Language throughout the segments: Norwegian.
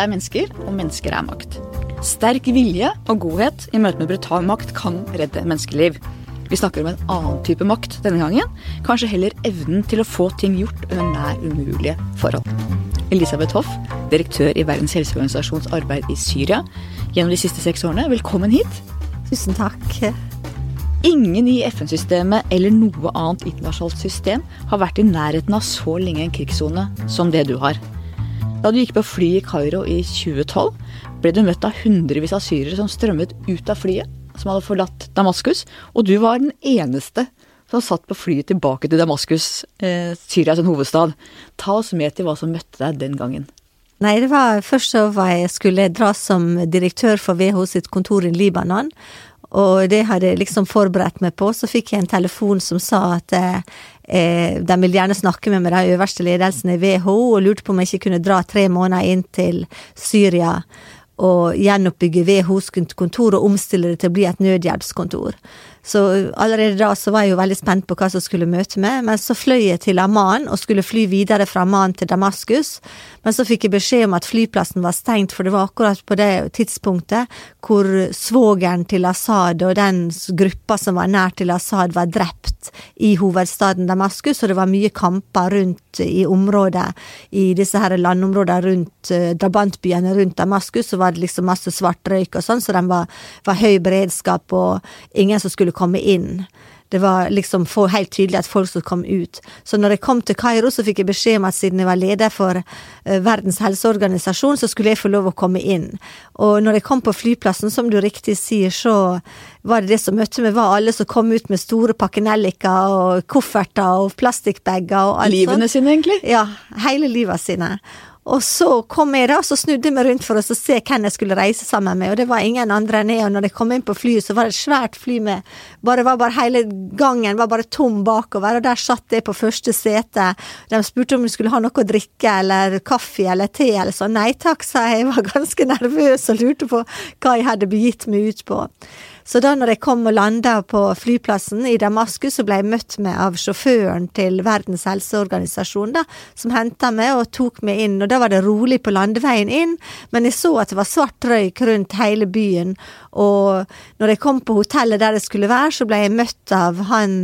er mennesker, og mennesker er makt. Sterk vilje og godhet i møte med brutal makt kan redde menneskeliv. Vi snakker om en annen type makt denne gangen. Kanskje heller evnen til å få ting gjort under nær umulige forhold. Elisabeth Hoff, direktør i Verdens helseorganisasjons arbeid i Syria gjennom de siste seks årene. Velkommen hit. Tusen takk. Ingen i FN-systemet eller noe annet internasjonalt system har vært i nærheten av så lenge en krigssone som det du har. Da du gikk på fly i Kairo i 2012, ble du møtt av hundrevis av syrere som strømmet ut av flyet, som hadde forlatt Damaskus, og du var den eneste som satt på flyet tilbake til Damaskus, eh, Syria sin hovedstad. Ta oss med til hva som møtte deg den gangen. Nei, det var først så var jeg skulle dra som direktør for WHO sitt kontor i Libanon, og det hadde jeg liksom forberedt meg på. Så fikk jeg en telefon som sa at eh, de ville gjerne snakke med meg, den øverste ledelsen i WHO, og lurte på om jeg ikke kunne dra tre måneder inn til Syria og gjenoppbygge WHOs kontor og omstille det til å bli et nødhjelpskontor. Så allerede da så var jeg jo veldig spent på hva som skulle møte meg, men så fløy jeg til Amman og skulle fly videre fra Amman til Damaskus, men så fikk jeg beskjed om at flyplassen var stengt, for det var akkurat på det tidspunktet hvor svogeren til Assad og den gruppa som var nær til Assad, var drept i hovedstaden Damaskus, og det var mye kamper rundt i området, i disse her landområdene rundt uh, drabantbyene rundt Damaskus, så var det liksom masse svart røyk og sånn, så den var, var høy beredskap og ingen som skulle komme inn. Det var liksom helt tydelig at folk skulle komme ut. Så når jeg kom til Kairo, så fikk jeg beskjed om at siden jeg var leder for uh, Verdens helseorganisasjon, så skulle jeg få lov å komme inn. Og når jeg kom på flyplassen, som du riktig sier, så var det det som møtte meg, var alle som kom ut med store pakkenelliker og kofferter og plastikkbager og alt sånt. Livene sine, egentlig? Ja, hele livet sine. Og så kom jeg da, så snudde jeg meg rundt for å se hvem jeg skulle reise sammen med, og det var ingen andre enn jeg, og når jeg kom inn på flyet, så var det et svært fly med bare var bare Hele gangen var bare tom bakover, og der satt jeg på første sete. De spurte om jeg skulle ha noe å drikke, eller kaffe eller te, eller sånn. Nei takk, sa jeg, jeg var ganske nervøs og lurte på hva jeg hadde begitt meg ut på. Så da når jeg kom og landa på flyplassen i Damaskus, så ble jeg møtt med av sjåføren til Verdens helseorganisasjon, da, som henta meg og tok meg inn, og da var det rolig på landeveien inn, men jeg så at det var svart røyk rundt hele byen, og når jeg kom på hotellet der jeg skulle være, så ble jeg møtt av han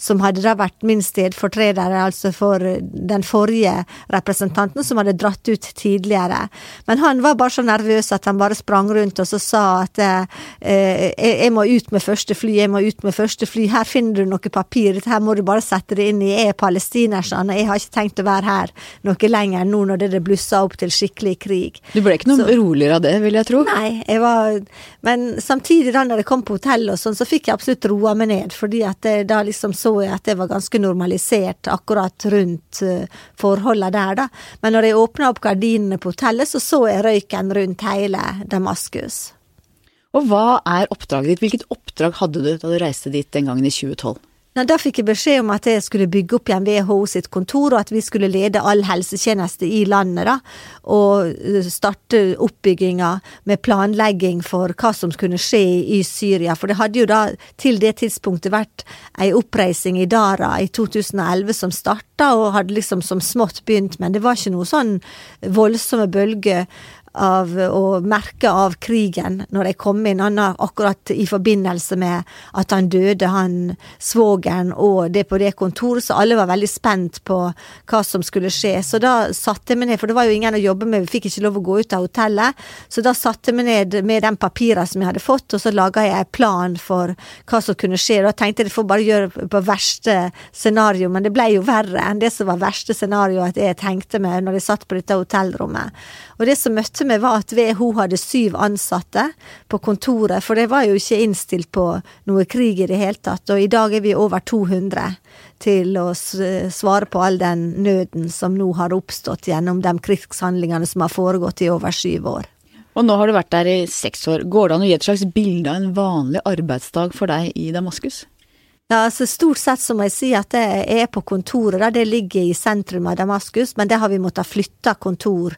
som hadde da vært min stedfortreder, altså for den forrige representanten som hadde dratt ut tidligere. Men han var bare så nervøs at han bare sprang rundt og så sa at eh, jeg må ut med første fly, jeg må ut med første fly, her finner du noe papir, dette her må du bare sette det inn i, jeg er palestinerson, og jeg har ikke tenkt å være her noe lenger nå når det blussa opp til skikkelig krig. Du ble ikke noe så, roligere av det, vil jeg tro? Nei, jeg var Men samtidig, da når jeg kom på hotellet og sånn, så fikk jeg absolutt roa meg ned, fordi at det, da liksom så jeg at det var ganske normalisert akkurat rundt uh, forholdene der, da. Men når jeg åpna opp gardinene på hotellet, så så jeg røyken rundt hele Damaskus. Og hva er oppdraget ditt? Hvilket oppdrag hadde du da du reiste dit den gangen i 2012? Nei, da fikk jeg beskjed om at jeg skulle bygge opp igjen WHO sitt kontor, og at vi skulle lede all helsetjeneste i landet, da. Og eh, starte oppbygginga med planlegging for hva som kunne skje i Syria. For det hadde jo da til det tidspunktet vært ei oppreising i Dara i 2011 som starta, og hadde liksom som smått begynt, men det var ikke noe sånn voldsomme bølger av, og merke av krigen når jeg kom inn, han akkurat i forbindelse med at han døde, han svogeren og det på det kontoret, så alle var veldig spent på hva som skulle skje. Så da satte jeg meg ned, for det var jo ingen å jobbe med, vi fikk ikke lov å gå ut av hotellet, så da satte jeg meg ned med den papiret som jeg hadde fått, og så laga jeg en plan for hva som kunne skje. Da tenkte jeg det får bare gjøre på verste scenario, men det ble jo verre enn det som var verste scenario at jeg tenkte meg når jeg satt på dette hotellrommet. Og det som møtte meg, var at WHO hadde syv ansatte på kontoret, for det var jo ikke innstilt på noe krig i det hele tatt. Og i dag er vi over 200 til å svare på all den nøden som nå har oppstått gjennom de krigshandlingene som har foregått i over syv år. Og nå har du vært der i seks år. Går det an å gi et slags bilde av en vanlig arbeidsdag for deg i Damaskus? Ja, altså Stort sett så må jeg si at jeg er på kontoret. da, Det ligger i sentrum av Damaskus, men det har vi måttet flytte kontor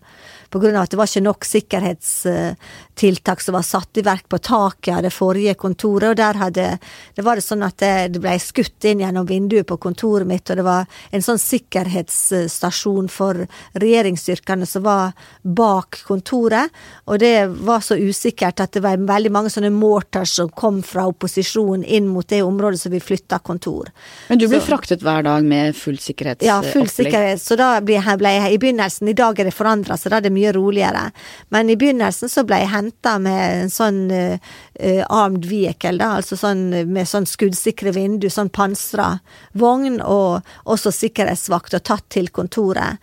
av at det var ikke nok sikkerhetstiltak som var satt i verk på taket av det forrige kontoret, og der hadde det var det sånn at det ble skutt inn gjennom vinduet på kontoret mitt, og det var en sånn sikkerhetsstasjon for regjeringsstyrkene som var bak kontoret, og det var så usikkert at det var veldig mange sånne mortars som kom fra opposisjonen inn mot det området som vi flytta kontor. Men du blir så, fraktet hver dag med full sikkerhetsopplegg? Ja, full sikkerhet, så da ble jeg, i begynnelsen, i dag er det forandra, så da er det mye mye roligere. Men i begynnelsen så ble jeg henta med en sånn uh, armed vehicle, da, altså sånn med sånn skuddsikre vindu, sånn pansra vogn, og også sikkerhetsvakt, og tatt til kontoret.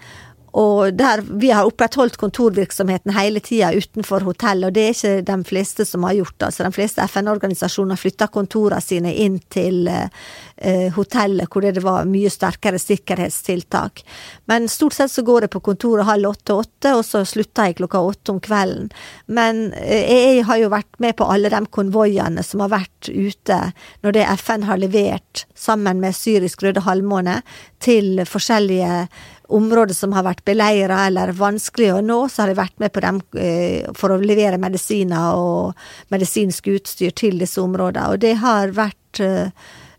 Og der, vi har opprettholdt kontorvirksomheten hele tida utenfor hotellet, og det er ikke de fleste som har gjort det. Altså, de fleste FN-organisasjoner flytta kontorene sine inn til eh, hotellet, hvor det var mye sterkere sikkerhetstiltak. Men stort sett så går jeg på kontoret halv åtte-åtte, og så slutter jeg klokka åtte om kvelden. Men eh, jeg har jo vært med på alle de konvoiene som har vært ute når det FN har levert, sammen med Syrisk Røde Halvmåne, til forskjellige områder som har vært beleira eller vanskelig å nå, så har jeg vært med på dem eh, for å levere medisiner og medisinsk utstyr til disse områdene. Og det har vært eh,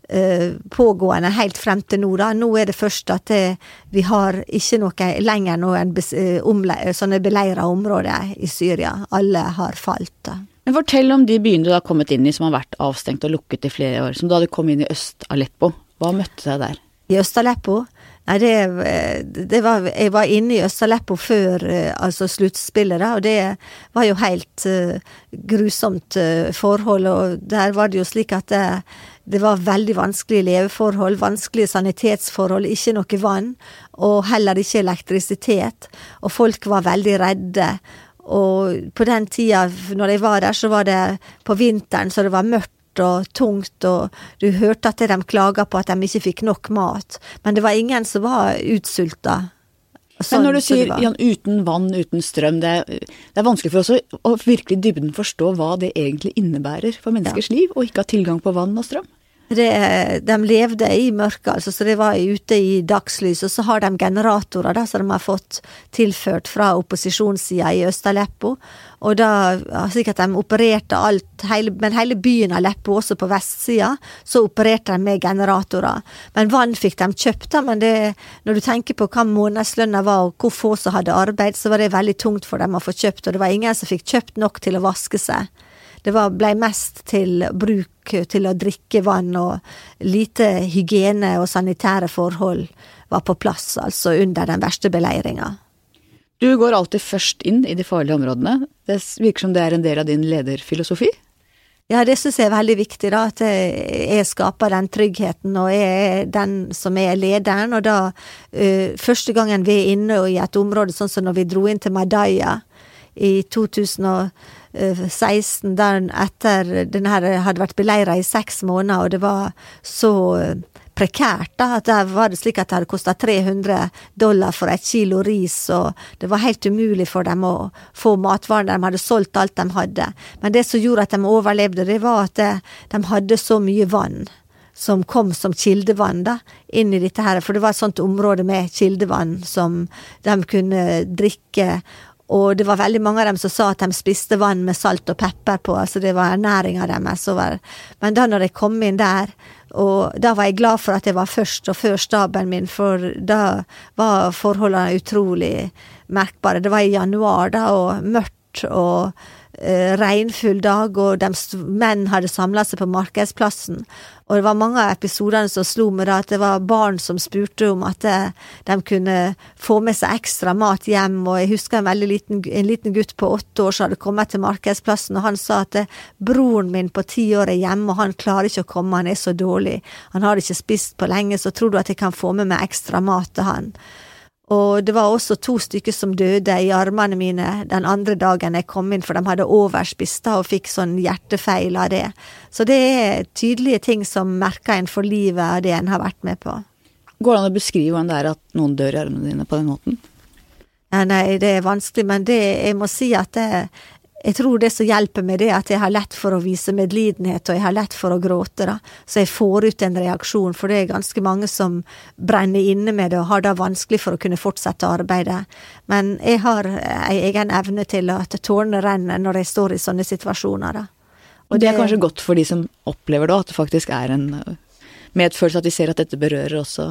eh, pågående helt frem til nå. da. Nå er det først at det, vi har ikke noe lenger noen sånne beleira områder i Syria. Alle har falt. da. Men Fortell om de byene du har kommet inn i som har vært avstengt og lukket i flere år. Som da du kom inn i Øst-Aleppo. Hva møtte deg der? I Øst-Aleppo Nei, det, det, var Jeg var inne i Øst-Aleppo før eh, altså sluttspillet, da, og det var jo helt uh, grusomt uh, forhold. Og der var det jo slik at det, det var veldig vanskelige leveforhold, vanskelige sanitetsforhold, ikke noe vann, og heller ikke elektrisitet. Og folk var veldig redde. Og på den tida, når jeg var der, så var det på vinteren, så det var mørkt og tungt, og du hørte at de klaga på at de ikke fikk nok mat. Men det var ingen som var utsulta. Sånn, Men når du sier Jan, uten vann, uten strøm, det er, det er vanskelig for oss å, å virkelig dybden forstå hva det egentlig innebærer for menneskers ja. liv, å ikke ha tilgang på vann og strøm? Det, de levde i mørket, altså, så de var ute i dagslys. Og så har de generatorer da, som de har fått tilført fra opposisjonssida i Øst-Aleppo. Og da, at de opererte alt, hele, men hele byen Aleppo, også på vestsida, så opererte de med generatorer. Men vann fikk de kjøpt, da, men det, når du tenker på hva månedslønna var, og hvor få som hadde arbeid, så var det veldig tungt for dem å få kjøpt, og det var ingen som fikk kjøpt nok til å vaske seg. Det var, ble mest til bruk til å drikke vann, og lite hygiene og sanitære forhold var på plass, altså under den verste beleiringa. Du går alltid først inn i de farlige områdene. Det virker som det er en del av din lederfilosofi? Ja, det syns jeg er veldig viktig, da, at jeg skaper den tryggheten, og jeg er den som er lederen. Og da, uh, første gangen vi er inne i et område, sånn som når vi dro inn til Madaya i 2000 16 dagen etter. Den her hadde vært beleira i seks måneder, og det var så eh, prekært, da, at der var det slik at det hadde kosta 300 dollar for et kilo ris, og det var helt umulig for dem å få matvarer, de hadde solgt alt de hadde. Men det som gjorde at de overlevde, det var at de hadde så mye vann som kom som kildevann da, inn i dette her, for det var et sånt område med kildevann som de kunne drikke, og det var veldig mange av dem som sa at de spiste vann med salt og pepper på, altså det var ernæringa deres. Men da når jeg kom inn der, og da var jeg glad for at jeg var først og før staben min, for da var forholdene utrolig merkbare. Det var i januar, da, og mørkt og eh, regnfull dag, og de menn hadde samla seg på markedsplassen. Og det var mange av episodene som slo meg da, at det var barn som spurte om at eh, de kunne få med seg ekstra mat hjem, og jeg husker en veldig liten, en liten gutt på åtte år som hadde kommet til markedsplassen, og han sa at eh, broren min på ti år er hjemme, og han klarer ikke å komme, han er så dårlig, han har ikke spist på lenge, så tror du at jeg kan få med meg ekstra mat til han? Og det var også to stykker som døde i armene mine den andre dagen jeg kom inn, for de hadde overspist og fikk sånn hjertefeil av det. Så det er tydelige ting som merker en for livet av det en har vært med på. Går det an å beskrive hvordan det er at noen dør i armene dine på den måten? Ja, nei, det er vanskelig, men det, jeg må si at det, jeg tror det som hjelper meg, det er at jeg har lett for å vise medlidenhet, og jeg har lett for å gråte, da. Så jeg får ut en reaksjon, for det er ganske mange som brenner inne med det og har det vanskelig for å kunne fortsette arbeidet. Men jeg har ei egen evne til at tårene renner når jeg står i sånne situasjoner, da. Og det er kanskje godt for de som opplever det, at det faktisk er en medfølelse, at de ser at dette berører også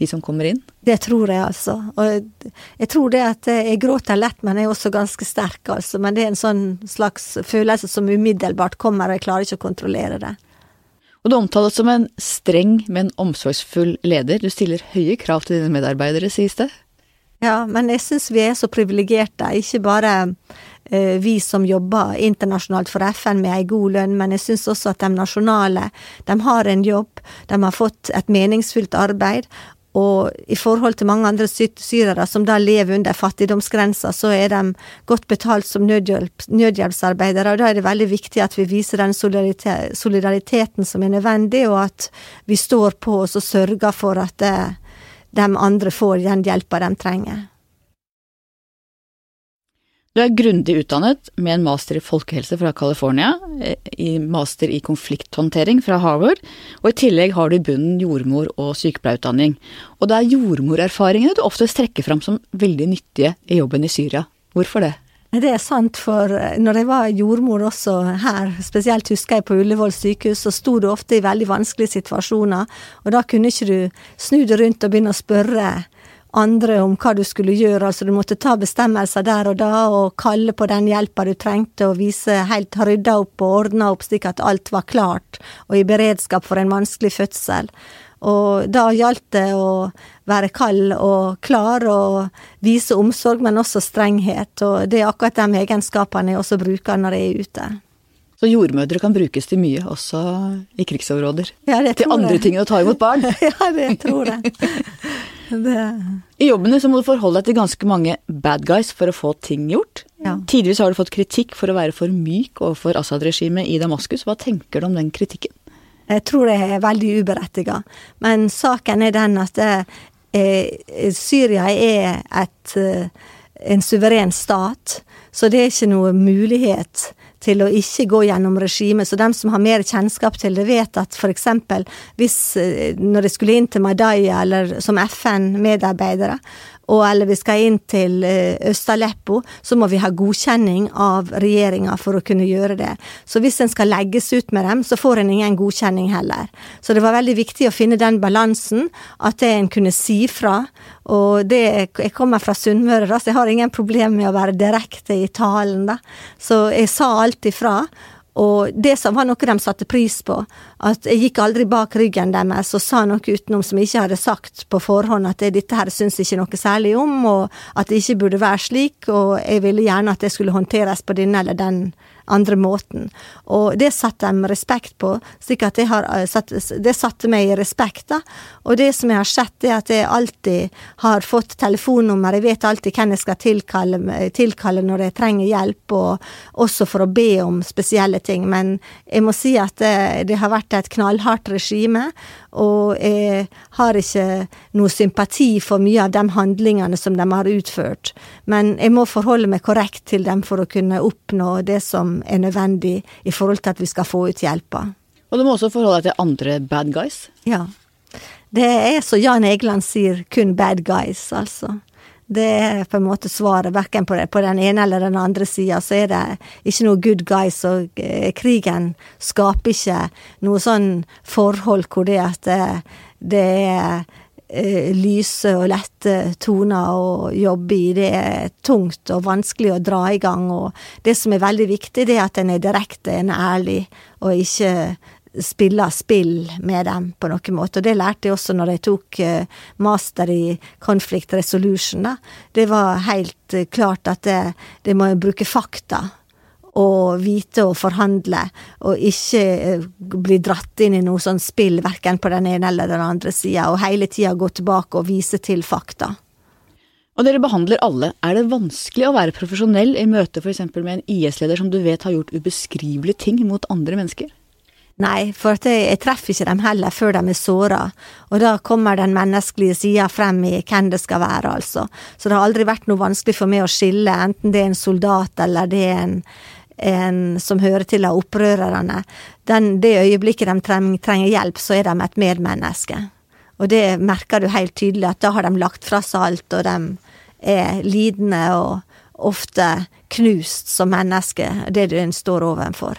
de som kommer inn? Det tror jeg, altså. Og jeg tror det at jeg gråter lett, men jeg er også ganske sterk, altså. Men det er en sånn slags følelse som umiddelbart kommer, og jeg klarer ikke å kontrollere det. Og du omtales som en streng, men omsorgsfull leder. Du stiller høye krav til dine medarbeidere, sies det? Ja, men jeg syns vi er så privilegerte. Ikke bare eh, vi som jobber internasjonalt for FN med ei god lønn, men jeg syns også at de nasjonale, de har en jobb, de har fått et meningsfylt arbeid, og i forhold til mange andre syrere som da lever under fattigdomsgrensa, så er de godt betalt som nødhjelp, nødhjelpsarbeidere, og da er det veldig viktig at vi viser den solidariteten som er nødvendig, og at vi står på oss og sørger for at eh, de andre får den hjelpa de trenger. Du er grundig utdannet med en master i folkehelse fra California, eh, master i konflikthåndtering fra Harvard, og i tillegg har du i bunnen jordmor- og sykepleierutdanning. Og det er jordmorerfaringene du oftest trekker fram som veldig nyttige i jobben i Syria. Hvorfor det? Det er sant, for eh, når jeg var jordmor også her, spesielt husker jeg på Ullevål sykehus, så sto du ofte i veldig vanskelige situasjoner, og da kunne ikke du snu deg rundt og begynne å spørre andre om hva du skulle gjøre. Altså du måtte ta bestemmelser der og da, og kalle på den hjelpa du trengte, og vise helt rydda opp og ordna opp slik at alt var klart og i beredskap for en vanskelig fødsel. Og da gjaldt det å være kald og klar og vise omsorg, men også strenghet. Og det er akkurat de egenskapene jeg også bruker når jeg er ute. Så jordmødre kan brukes til mye, også i krigsområder? Ja, det tror til andre ting enn å ta imot barn? ja, det tror jeg. Det... I jobben din så må du forholde deg til ganske mange bad guys for å få ting gjort. Ja. Tidvis har du fått kritikk for å være for myk overfor Assad-regimet i Damaskus. Hva tenker du om den kritikken? Jeg tror det er veldig uberettiga. Men saken er den at det, eh, Syria er et, eh, en suveren stat, så det er ikke noe mulighet til å ikke gå gjennom regimet. Så dem som har mer kjennskap til det, vet at f.eks. hvis eh, når de skulle inn til Madaya eller som FN-medarbeidere, og eller vi skal inn til eh, Øst-Aleppo, så må vi ha godkjenning av regjeringa for å kunne gjøre det. Så hvis en skal legges ut med dem, så får en ingen godkjenning heller. Så det var veldig viktig å finne den balansen, at en kunne si fra. Og det, jeg kommer fra Sunnmøre, så jeg har ingen problem med å være direkte i talen, da. Så jeg sa alt ifra. Og det som var noe de satte pris på, at jeg gikk aldri bak ryggen deres og sa noe utenom som jeg ikke hadde sagt på forhånd, at dette her syns jeg ikke noe særlig om, og at det ikke burde være slik, og jeg ville gjerne at det skulle håndteres på denne eller den andre måten. Og det satte de respekt på, slik at har, eh, det satte meg i respekt, da. Og det som jeg har sett, er at jeg alltid har fått telefonnummer, jeg vet alltid hvem jeg skal tilkalle, tilkalle når jeg trenger hjelp, og også for å be om spesielle ting. Men jeg må si at det, det har vært et knallhardt regime, og jeg har ikke noe sympati for mye av de handlingene som de har utført. Men jeg må forholde meg korrekt til dem for å kunne oppnå det som er nødvendig i forhold til at vi skal få ut hjelpa. Og du må også forholde deg til andre bad guys? Ja. Det er så Jan Egeland sier, kun bad guys, altså. Det er på en måte svaret, verken på, på, den ene eller den andre sida, så er det ikke noe good guys, og eh, krigen skaper ikke noe sånn forhold hvor det det, det er eh, lyse og lette toner å jobbe i. Det er tungt og vanskelig å dra i gang, og det som er veldig viktig, det er at en er direkte, en er ærlig, og ikke spiller spill med dem på noen måte. Og det lærte jeg også når jeg tok eh, master i conflict resolution. Da. Det var helt eh, klart at det, det må bruke fakta. Og vite og forhandle, og ikke eh, bli dratt inn i noe sånn spill, verken på den ene eller den andre sida, og hele tida gå tilbake og vise til fakta. Og dere behandler alle. Er det vanskelig å være profesjonell i møte f.eks. med en IS-leder som du vet har gjort ubeskrivelige ting mot andre mennesker? Nei, for jeg, jeg treffer ikke dem heller før de er såra, og da kommer den menneskelige sida frem i hvem det skal være, altså. Så det har aldri vært noe vanskelig for meg å skille, enten det er en soldat eller det er en, en som hører til av opprørerne. Den, det øyeblikket de trenger, trenger hjelp, så er de et medmenneske. Og det merker du helt tydelig, at da har de lagt fra seg alt, og de er lidende og ofte knust som menneske, det du står overfor.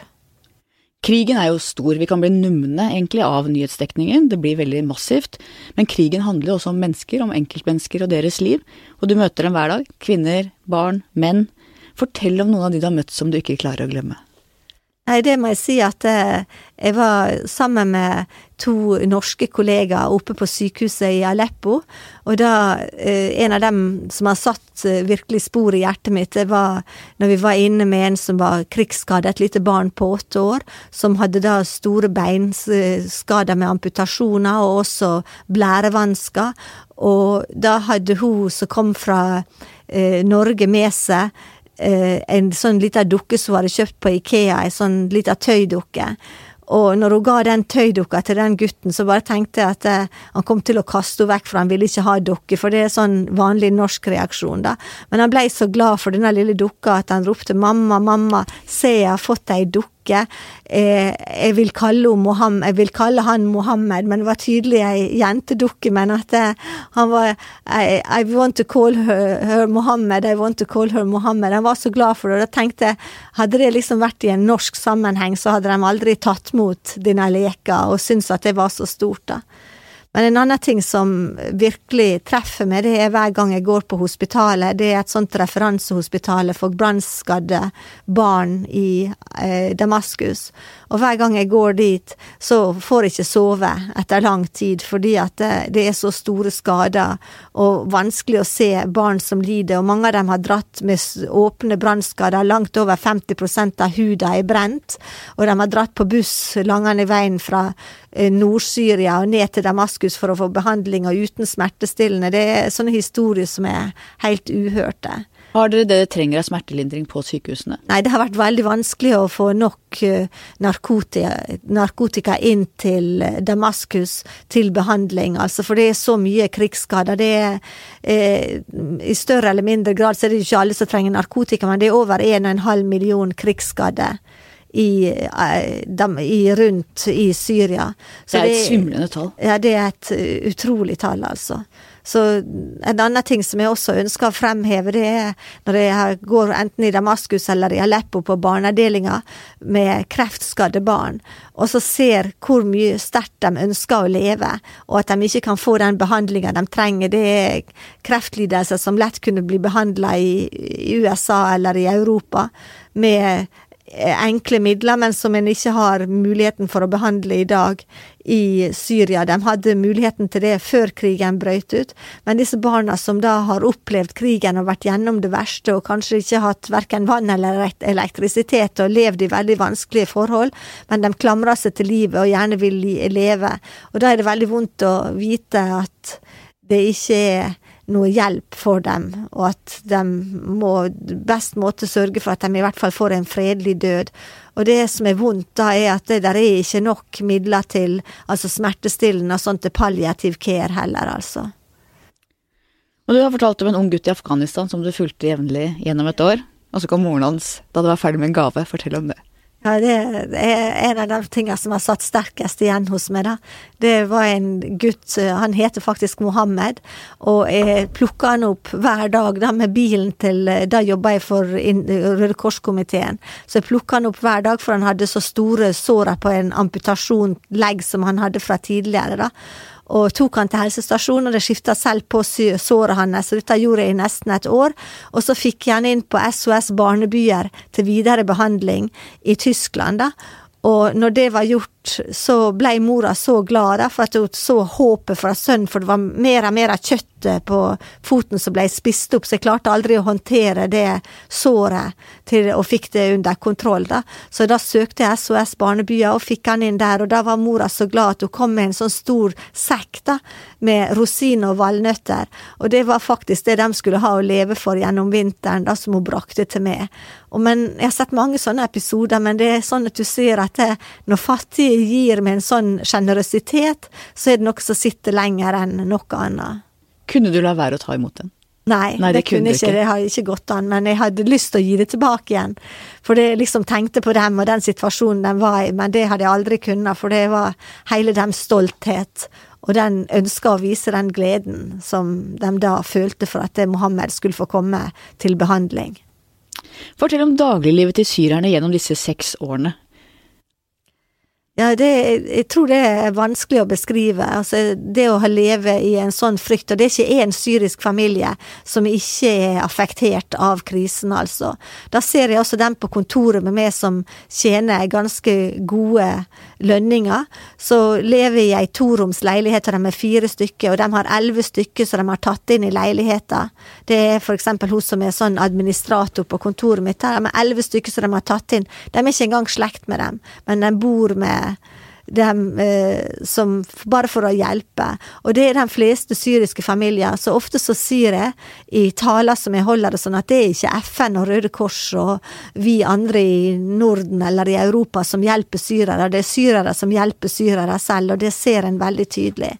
Krigen er jo stor, vi kan bli numne egentlig av nyhetsdekningen, det blir veldig massivt, men krigen handler jo også om mennesker, om enkeltmennesker og deres liv, og du møter dem hver dag, kvinner, barn, menn. Fortell om noen av de du har møtt som du ikke klarer å glemme. Nei, det må jeg si at eh, jeg var sammen med to norske kollegaer oppe på sykehuset i Aleppo, og da eh, en av dem som har satt eh, virkelig spor i hjertet mitt, det var når vi var inne med en som var krigsskadet, et lite barn på åtte år, som hadde da store beinskader med amputasjoner og også blærevansker, og da hadde hun som kom fra Norge med seg eh, en sånn lita dukke som hun hadde kjøpt på Ikea, ei sånn lita tøydukke. Og når hun ga den tøydukka til den gutten, så bare tenkte jeg at eh, han kom til å kaste henne vekk, for han ville ikke ha dukke, for det er sånn vanlig norsk reaksjon, da. Men han blei så glad for denne lille dukka at han ropte mamma, mamma, se jeg har fått ei dukke dukke. Eh, jeg, vil Mohammed, jeg vil kalle han Mohammed, men det var tydelig ei jentedukke. Men at eh, han var I, I, want to call her, her Mohammed, I want to call her Mohammed. Han var så glad for det. Og da tenkte jeg, hadde det liksom vært i en norsk sammenheng, så hadde de aldri tatt mot denne leka og syntes at det var så stort, da. Men en annen ting som virkelig treffer meg, det er hver gang jeg går på hospitalet. Det er et sånt referansehospital for brannskadde barn i eh, Damaskus. Og hver gang jeg går dit, så får jeg ikke sove etter lang tid, fordi at det, det er så store skader og vanskelig å se barn som lider. Og mange av dem har dratt med åpne brannskader, langt over 50% av huden er brent. Og de har dratt på buss langende veien fra eh, Nord-Syria og ned til Damaskus for å få behandling, og uten smertestillende. Det er sånne historier som er helt uhørte. Har dere det dere trenger av smertelindring på sykehusene? Nei, det har vært veldig vanskelig å få nok eh, narkotika, narkotika inn til Damaskus til behandling, altså, for det er så mye krigsskader. Det er eh, I større eller mindre grad så er det ikke alle som trenger narkotika, men det er over 1,5 million krigsskadde. I, dem, i, rundt i Syria. Så det er et svimlende tall. Ja, det er et utrolig tall, altså. Så en annen ting som jeg også ønsker å fremheve, det er når jeg går enten i Damaskus eller i Aleppo på barneavdelinga med kreftskadde barn, og så ser hvor mye sterkt de ønsker å leve, og at de ikke kan få den behandlinga de trenger. Det er kreftlidelser som lett kunne bli behandla i, i USA eller i Europa med enkle midler, men som en ikke har muligheten for å behandle i dag i Syria. De hadde muligheten til det før krigen brøt ut, men disse barna som da har opplevd krigen og vært gjennom det verste, og kanskje ikke hatt verken vann eller elektrisitet og levd i veldig vanskelige forhold, men de klamrer seg til livet og gjerne vil leve. Og da er det veldig vondt å vite at det ikke er noe hjelp for dem, og at de må best måte sørge for at de i hvert fall får en fredelig død. Og det som er vondt da, er at det der er ikke nok midler til altså smertestillende og sånt til palliativ care heller, altså. Og du har fortalt om en ung gutt i Afghanistan som du fulgte jevnlig gjennom et år, og så kom moren hans da du var ferdig med en gave. Fortell om det. Ja, det er en av de tingene som har satt sterkest igjen hos meg, da. Det var en gutt, han heter faktisk Mohammed, og jeg plukka han opp hver dag da med bilen til Da jobba jeg for Røde Kors-komiteen, så jeg plukka han opp hver dag, for han hadde så store sår på en amputasjon legg som han hadde fra tidligere, da og tok han til helsestasjonen, og det skifta selv på såret hans, så dette gjorde jeg i nesten et år. Og så fikk jeg han inn på SOS Barnebyer til videre behandling i Tyskland, da. Og når det var gjort, så blei mora så glad, da, for at hun så håpet fra sønnen, for det var mer og mer av kjøttet på foten som blei spist opp, så jeg klarte aldri å håndtere det såret til, og fikk det under kontroll, da. Så da søkte jeg SOS Barnebyer og fikk han inn der, og da var mora så glad at hun kom med en sånn stor sekk, da, med rosiner og valnøtter, og det var faktisk det de skulle ha å leve for gjennom vinteren, da, som hun brakte til meg. Og men Jeg har sett mange sånne episoder, men det er sånn at du ser at det, når fattige gir med en sånn sjenerøsitet, så er det noe som sitter lenger enn noe annet. Kunne du la være å ta imot den? Nei, Nei, det, det kunne ikke. Det har ikke gått an. Men jeg hadde lyst til å gi det tilbake igjen. For jeg liksom tenkte på dem og den situasjonen de var i, men det hadde jeg aldri kunnet. For det var hele deres stolthet, og den ønska å vise den gleden som de da følte for at Mohammed skulle få komme til behandling. Fortell om dagliglivet til syrerne gjennom disse seks årene. Ja, det, jeg tror det er vanskelig å beskrive. Altså, det å leve i en sånn frykt, og det er ikke én syrisk familie som ikke er affektert av krisen, altså. Da ser jeg også dem på kontoret med meg som tjener ganske gode lønninger. Så lever jeg i ei toroms leilighet, og de er fire stykker, og de har elleve stykker som de har tatt inn i leiligheten. Det er for eksempel hun som er sånn administrator på kontoret mitt, de er elleve stykker som de har tatt inn. De er ikke engang slekt med dem, men de bor med dem eh, som Bare for å hjelpe. Og det er de fleste syriske familier. Så ofte så sier jeg i taler som jeg holder det sånn, at det er ikke FN og Røde Kors og vi andre i Norden eller i Europa som hjelper syrere. Det er syrere som hjelper syrere selv, og det ser en veldig tydelig.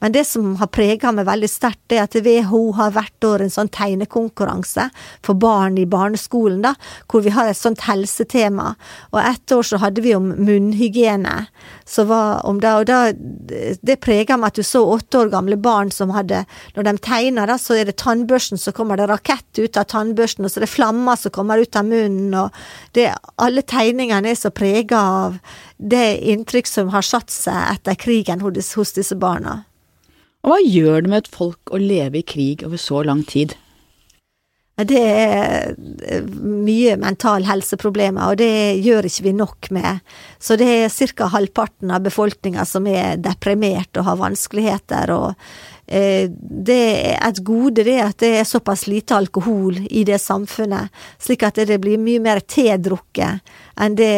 Men det som har prega meg veldig sterkt, er at WHO har hvert år en sånn tegnekonkurranse for barn i barneskolen, da, hvor vi har et sånt helsetema. Og ett år så hadde vi om munnhygiene. Så var om det, og da, det prega meg at du så åtte år gamle barn som hadde Når de tegner, da, så er det tannbørsten, så kommer det rakett ut av tannbørsten, og så er det flammer som kommer ut av munnen, og det, alle tegningene er så prega av det inntrykk som har satt seg etter krigen hos, hos disse barna. Og hva gjør det med et folk å leve i krig over så lang tid? Det er eh, mye mental helseproblemer, og det gjør ikke vi nok med. Så det er ca. halvparten av befolkninga som er deprimert og har vanskeligheter. og eh, det er et gode det at det er såpass lite alkohol i det samfunnet, slik at det blir mye mer tedrukket enn det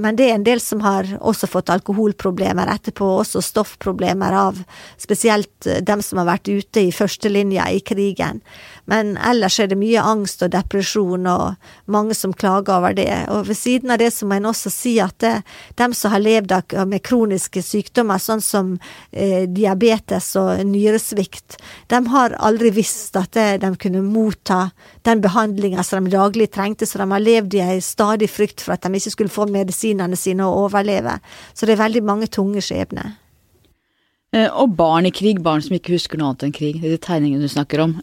men det er en del som har også fått alkoholproblemer etterpå, også stoffproblemer av spesielt eh, dem som har vært ute i førstelinja i krigen. Men ellers er det mye angst og depresjon, og mange som klager over det. Og ved siden av det så må en også si at det, dem som har levd med kroniske sykdommer, sånn som eh, diabetes og nyresvikt, de har aldri visst at det, de kunne motta den behandlinga som de daglig trengte, så de har levd i ei stadig frykt for at de ikke skulle få medisinene sine og overleve. Så det er veldig mange tunge skjebner. Eh, og barn i krig, barn som ikke husker noe annet enn krig, de tegningene du snakker om.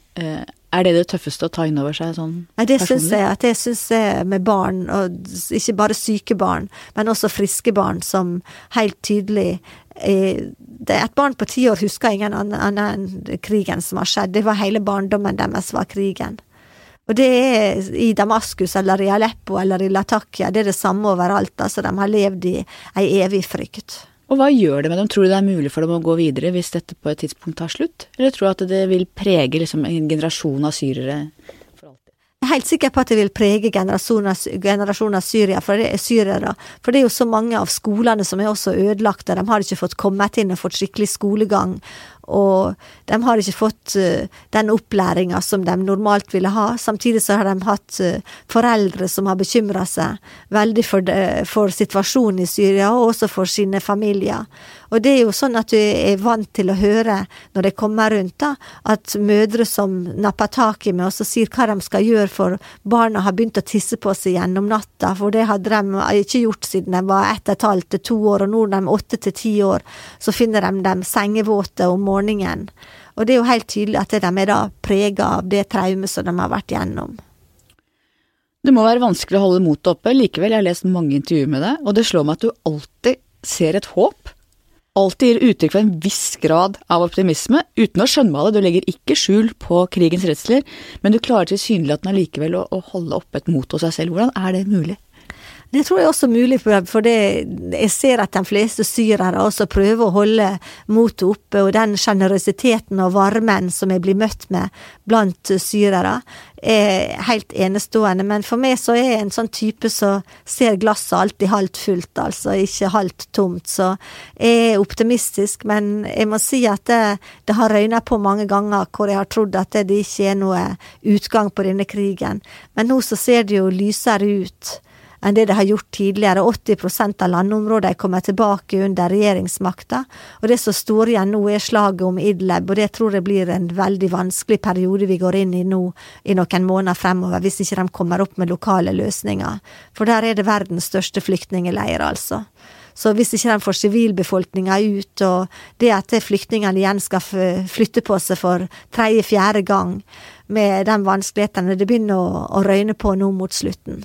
Eh, er det det tøffeste å ta inn over seg sånn Nei, det syns jeg. At det syns jeg med barn, og ikke bare syke barn, men også friske barn, som helt tydelig er, det Et barn på ti år husker ingen annen enn krigen som har skjedd. Det var hele barndommen deres var krigen. Og det er i Damaskus eller i Aleppo eller i Latakia, det er det samme overalt. Altså, de har levd i ei evig frykt. Og hva gjør det med dem? Tror du det er mulig for dem å gå videre hvis dette på et tidspunkt tar slutt? Eller tror du at det vil prege liksom, en generasjon av syrere for alltid? Jeg er helt sikker på at det vil prege generasjonen av syria, for det, syrere. For det er jo så mange av skolene som er også ødelagte. De har ikke fått kommet inn og fått skikkelig skolegang og de har ikke fått uh, den opplæringa som de normalt ville ha. Samtidig så har de hatt uh, foreldre som har bekymra seg veldig for, for, situasjonen i Syria, og også for sine familier. Og det er jo sånn at du er vant til å høre, når det kommer rundt, da, at mødre som napper tak i meg og så sier hva de skal gjøre for barna har begynt å tisse på seg gjennom natta, for det hadde de ikke gjort siden de var ett og et halvt til to år, og nå når de er åtte til ti år, så finner de dem sengevåte om morgenen. Og det er jo helt tydelig at de er da prega av det traumet som de har vært gjennom. Det må være vanskelig å holde motet oppe, likevel, jeg har lest mange intervjuer med deg, og det slår meg at du alltid ser et håp alltid gir uttrykk for en viss grad av optimisme, uten å skjønnmale, du legger ikke skjul på krigens redsler, men du klarer tilsynelatende allikevel å, å holde oppe et mot hos deg selv. Hvordan er det mulig? Det tror jeg også er mulig, for det, jeg ser at de fleste syrere også prøver å holde motet oppe, og den sjenerøsiteten og varmen som jeg blir møtt med blant syrere, er helt enestående. Men for meg så er jeg en sånn type som ser glasset alltid halvt fullt, altså ikke halvt tomt. Så jeg er optimistisk, men jeg må si at det, det har røyna på mange ganger hvor jeg har trodd at det, det ikke er noe utgang på denne krigen. Men nå så ser det jo lysere ut enn det de har gjort tidligere. 80% av landområdene er kommet tilbake under regjeringsmakta, og det som står igjen nå er slaget om Idleb, og det tror jeg blir en veldig vanskelig periode vi går inn i nå i noen måneder fremover, hvis ikke de kommer opp med lokale løsninger. For der er det verdens største flyktningleir, altså. Så hvis ikke de får sivilbefolkninga ut, og det at flyktningene igjen skal flytte på seg for tredje-fjerde gang, med de vanskelighetene det begynner å, å røyne på nå mot slutten.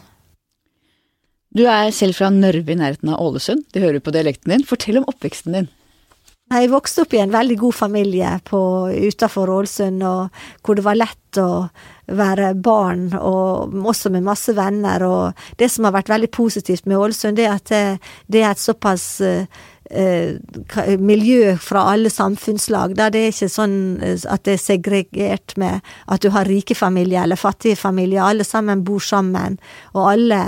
Du er selv fra Nørve i nærheten av Ålesund, det hører på dialekten din. Fortell om oppveksten din. Jeg vokste opp i en veldig god familie utafor Ålesund, hvor det var lett å være barn, og også med masse venner. Og det som har vært veldig positivt med Ålesund, det er at det, det er et såpass eh, miljø fra alle samfunnslag. Da det er ikke sånn eh, at det er segregert med at du har rike familier eller fattige familier. Alle sammen bor sammen, og alle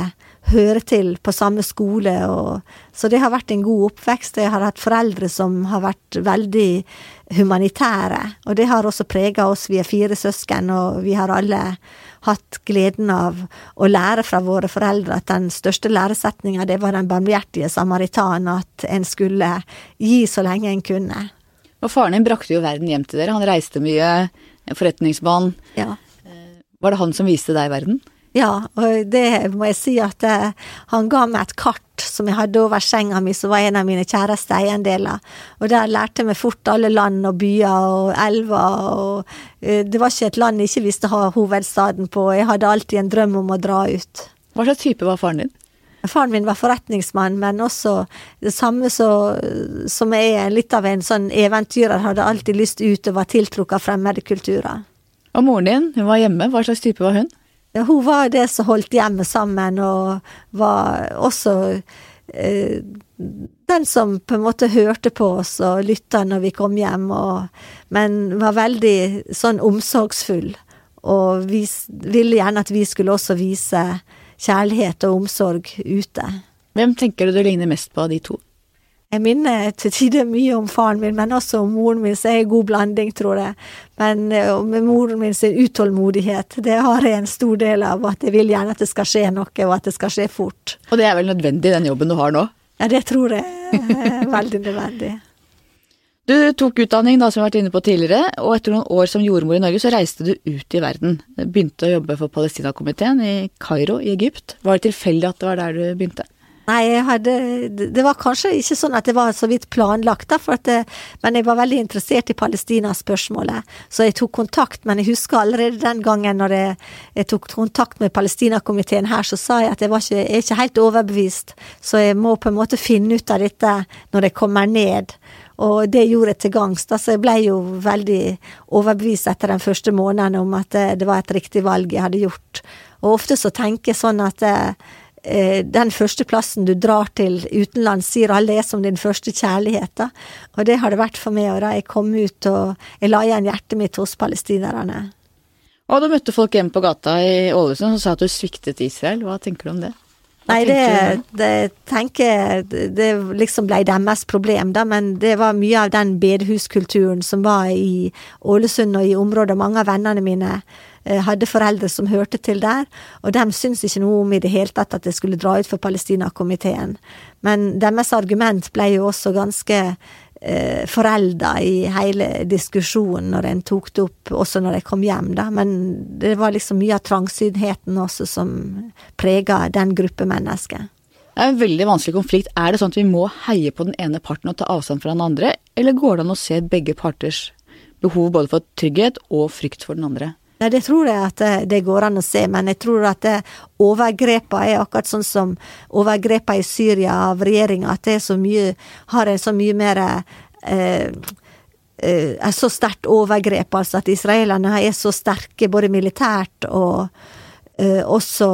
hører til på samme skole. Og, så det har vært en god oppvekst. Jeg har hatt foreldre som har vært veldig humanitære. Og det har også prega oss. Vi er fire søsken, og vi har alle hatt gleden av å lære fra våre foreldre at den største læresetninga, det var den barmhjertige samaritan, at en skulle gi så lenge en kunne. Og faren din brakte jo verden hjem til dere. Han reiste mye, forretningsmann. Ja. Var det han som viste deg verden? Ja, og det må jeg si at uh, han ga meg et kart som jeg hadde over senga mi, som var en av mine kjæreste eiendeler. Og der lærte jeg meg fort alle land og byer og elver, og uh, det var ikke et land jeg ikke visste ha hovedstaden på. Jeg hadde alltid en drøm om å dra ut. Hva slags type var faren din? Faren min var forretningsmann, men også det samme så, som jeg er litt av en sånn eventyrer, hadde alltid lyst ut og var tiltrukket av fremmede kulturer. Og moren din, hun var hjemme, hva slags type var hun? Hun var det som holdt hjemmet sammen, og var også eh, den som på en måte hørte på oss og lytta når vi kom hjem, og, men var veldig sånn omsorgsfull. Og vis, ville gjerne at vi skulle også vise kjærlighet og omsorg ute. Hvem tenker du du ligner mest på av de to? Jeg minner til tider mye om faren min, men også om moren min, så jeg er en god blanding, tror jeg. Men eh, med moren min sin utålmodighet, det har jeg en stor del av, at jeg vil gjerne at det skal skje noe, og at det skal skje fort. Og det er vel nødvendig, den jobben du har nå? Ja, det tror jeg er veldig nødvendig. Du tok utdanning, da, som vi har vært inne på tidligere, og etter noen år som jordmor i Norge, så reiste du ut i verden. Begynte å jobbe for Palestinakomiteen i Kairo i Egypt. Var det tilfeldig at det var der du begynte? Nei, hadde Det var kanskje ikke sånn at det var så vidt planlagt, da, det, men jeg var veldig interessert i Palestina-spørsmålet. Så jeg tok kontakt, men jeg husker allerede den gangen når jeg, jeg tok kontakt med Palestina-komiteen her, så sa jeg at jeg, var ikke, jeg er ikke helt overbevist, så jeg må på en måte finne ut av dette når jeg kommer ned. Og det gjorde jeg til gangs, så jeg ble jo veldig overbevist etter den første måneden om at det, det var et riktig valg jeg hadde gjort. Og ofte så tenker jeg sånn at Eh, den første plassen du drar til utenlands, sier alle er som din første kjærlighet. Da. Og det har det vært for meg, og da jeg kom ut og jeg la igjen hjertet mitt hos palestinerne. Og du møtte folk hjemme på gata i Ålesund som sa at du sviktet Israel. Hva tenker du om det? Hva Nei, det, det tenker Det liksom ble deres problem, da, men det var mye av den bedehuskulturen som var i Ålesund og i området. Mange av vennene mine Eh, hadde foreldre som hørte til der, og de syntes ikke noe om i det hele tatt at det skulle dra ut for Palestinakomiteen. Men deres argument ble jo også ganske eh, forelda i hele diskusjonen når en tok det opp, også når jeg kom hjem, da. Men det var liksom mye av trangsynheten også som prega den gruppe mennesker. Det er en veldig vanskelig konflikt. Er det sånn at vi må heie på den ene parten og ta avstand fra den andre, eller går det an å se begge parters behov både for trygghet og frykt for den andre? Nei, det tror jeg at det, det, går an å se, men jeg tror at overgrepene er akkurat sånn som overgrepene i Syria av regjeringa, at det er så mye, har en så mye mer eh, eh, er så sterkt overgrep, altså at israelerne er så sterke både militært og eh, også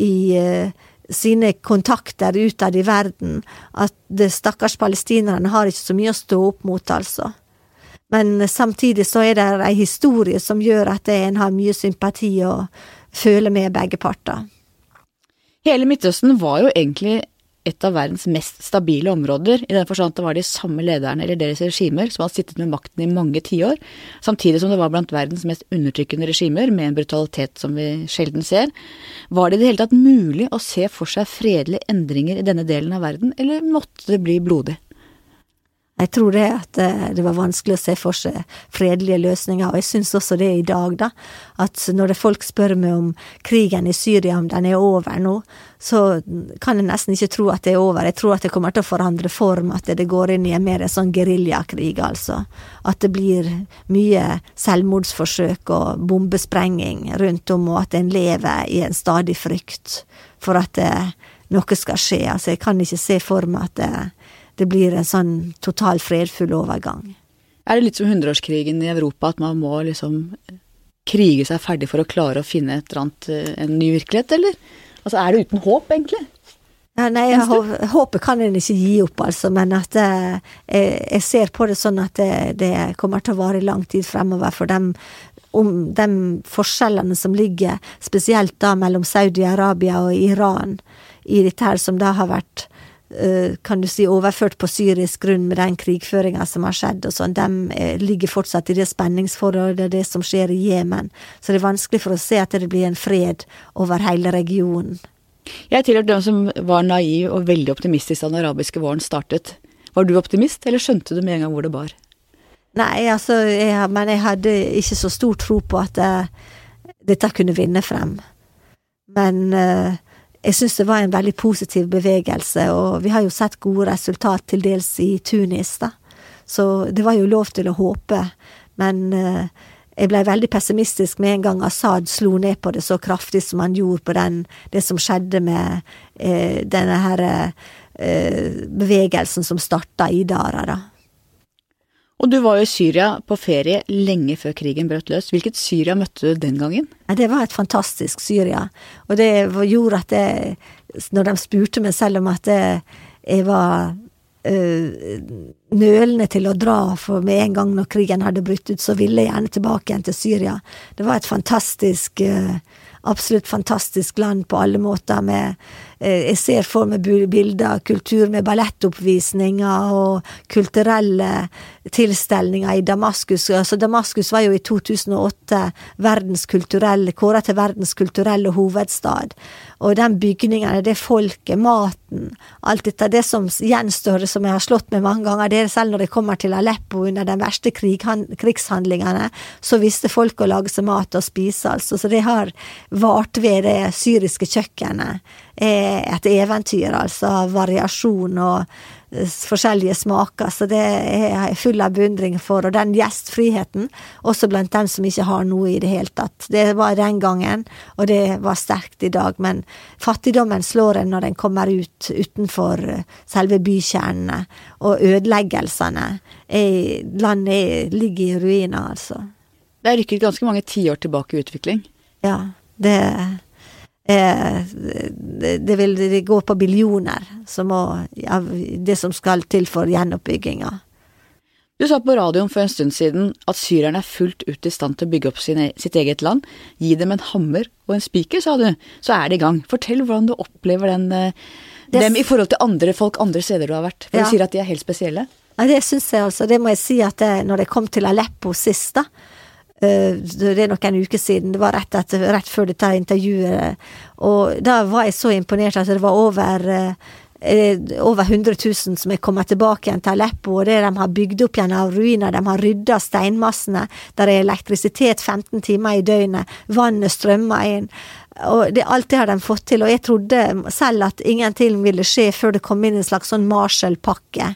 i eh, sine kontakter utad i verden, at stakkars palestinerne har ikke så mye å stå opp mot, altså. Men samtidig så er det ei historie som gjør at en har mye sympati og føler med begge parter. Hele Midtøsten var jo egentlig et av verdens mest stabile områder, i den forstand at det var de samme lederne eller deres regimer som hadde sittet med makten i mange tiår, samtidig som det var blant verdens mest undertrykkende regimer, med en brutalitet som vi sjelden ser. Var det i det hele tatt mulig å se for seg fredelige endringer i denne delen av verden, eller måtte det bli blodig? Jeg tror det at eh, det var vanskelig å se for seg fredelige løsninger, og jeg syns også det i dag, da. At når folk spør meg om krigen i Syria, om den er over nå, så kan jeg nesten ikke tro at det er over. Jeg tror at det kommer til å forandre form, at det går inn i en mer sånn geriljakrig, altså. At det blir mye selvmordsforsøk og bombesprenging rundt om, og at en lever i en stadig frykt for at det, noe skal skje. Altså, jeg kan ikke se for meg at det det blir en sånn total fredfull overgang. Er det litt som hundreårskrigen i Europa, at man må liksom krige seg ferdig for å klare å finne et eller annet, eh, en ny virkelighet, eller? Altså, er det uten håp, egentlig? Ja, nei, håpet kan en ikke gi opp, altså, men at eh, jeg, jeg, ser på det sånn at det, det kommer til å vare lang tid fremover for dem om de forskjellene som ligger, spesielt da mellom Saudi-Arabia og Iran, i dette her som da har vært kan du si, overført på syrisk grunn med den krigføringa som har skjedd og sånn, de eh, ligger fortsatt i det spenningsforholdet, det som skjer i Jemen. Så det er vanskelig for å se at det blir en fred over hele regionen. Jeg tilhørte dem som var naiv og veldig optimistisk da den arabiske våren startet. Var du optimist, eller skjønte du med en gang hvor det bar? Nei, altså, jeg, men jeg hadde ikke så stor tro på at uh, dette kunne vinne frem. Men uh, jeg syns det var en veldig positiv bevegelse, og vi har jo sett gode resultat til dels i Tunis, da. Så det var jo lov til å håpe, men uh, jeg blei veldig pessimistisk med en gang Assad slo ned på det så kraftig som han gjorde på den, det som skjedde med eh, denne her eh, bevegelsen som starta i Dara, da. Og du var jo i Syria på ferie lenge før krigen brøt løs. Hvilket Syria møtte du den gangen? Det var et fantastisk Syria. Og det gjorde at jeg, når de spurte meg selv om at jeg var øh, nølende til å dra, for med en gang når krigen hadde brutt ut, så ville jeg gjerne tilbake igjen til Syria. Det var et fantastisk øh, absolutt fantastisk land på alle måter, med eh, Jeg ser for meg bilder av kultur med ballettoppvisninger og kulturelle tilstelninger i Damaskus. Altså, Damaskus var jo i 2008 verdens kåra til verdens kulturelle hovedstad. Og den bygningene, det folket, maten, alt dette, det som gjenstår, som jeg har slått med mange ganger, det er selv når jeg kommer til Aleppo under de verste krigshandlingene, så visste folk å lage seg mat og spise, altså. Så det har vart ved det syriske kjøkkenet er et eventyr, altså, av variasjon og eh, forskjellige smaker, så det er jeg full av beundring for. Og den gjestfriheten, også blant dem som ikke har noe i det hele tatt. Det var den gangen, og det var sterkt i dag, men fattigdommen slår en når en kommer ut utenfor eh, selve bykjernene, og ødeleggelsene. Landet ligger i ruiner, altså. Det er rykket ganske mange tiår tilbake i utvikling. Ja, det Eh, det vil gå på billioner, som må, ja, det som skal til for gjenoppbygginga. Du sa på radioen for en stund siden at syrerne er fullt ut i stand til å bygge opp sine, sitt eget land. Gi dem en hammer og en spiker, sa du, så er de i gang. Fortell hvordan du opplever den, eh, det, dem i forhold til andre folk andre steder du har vært. For ja. du sier at de er helt spesielle. Ja, det syns jeg altså. Det må jeg si at det, når jeg kom til Aleppo sist, da, Eh, det er noen uker siden, det var rett, etter, rett, før dette intervjuet. Og da var jeg så imponert at det var over eh, over 100 000 som er kommet tilbake igjen til Aleppo, og det de har bygd opp igjen av ruiner, de har rydda steinmassene, der er elektrisitet 15 timer i døgnet, vannet strømmer inn. Og det, alt det har de fått til, og jeg trodde selv at ingenting ville skje før det kom inn en slags sånn Marshall-pakke.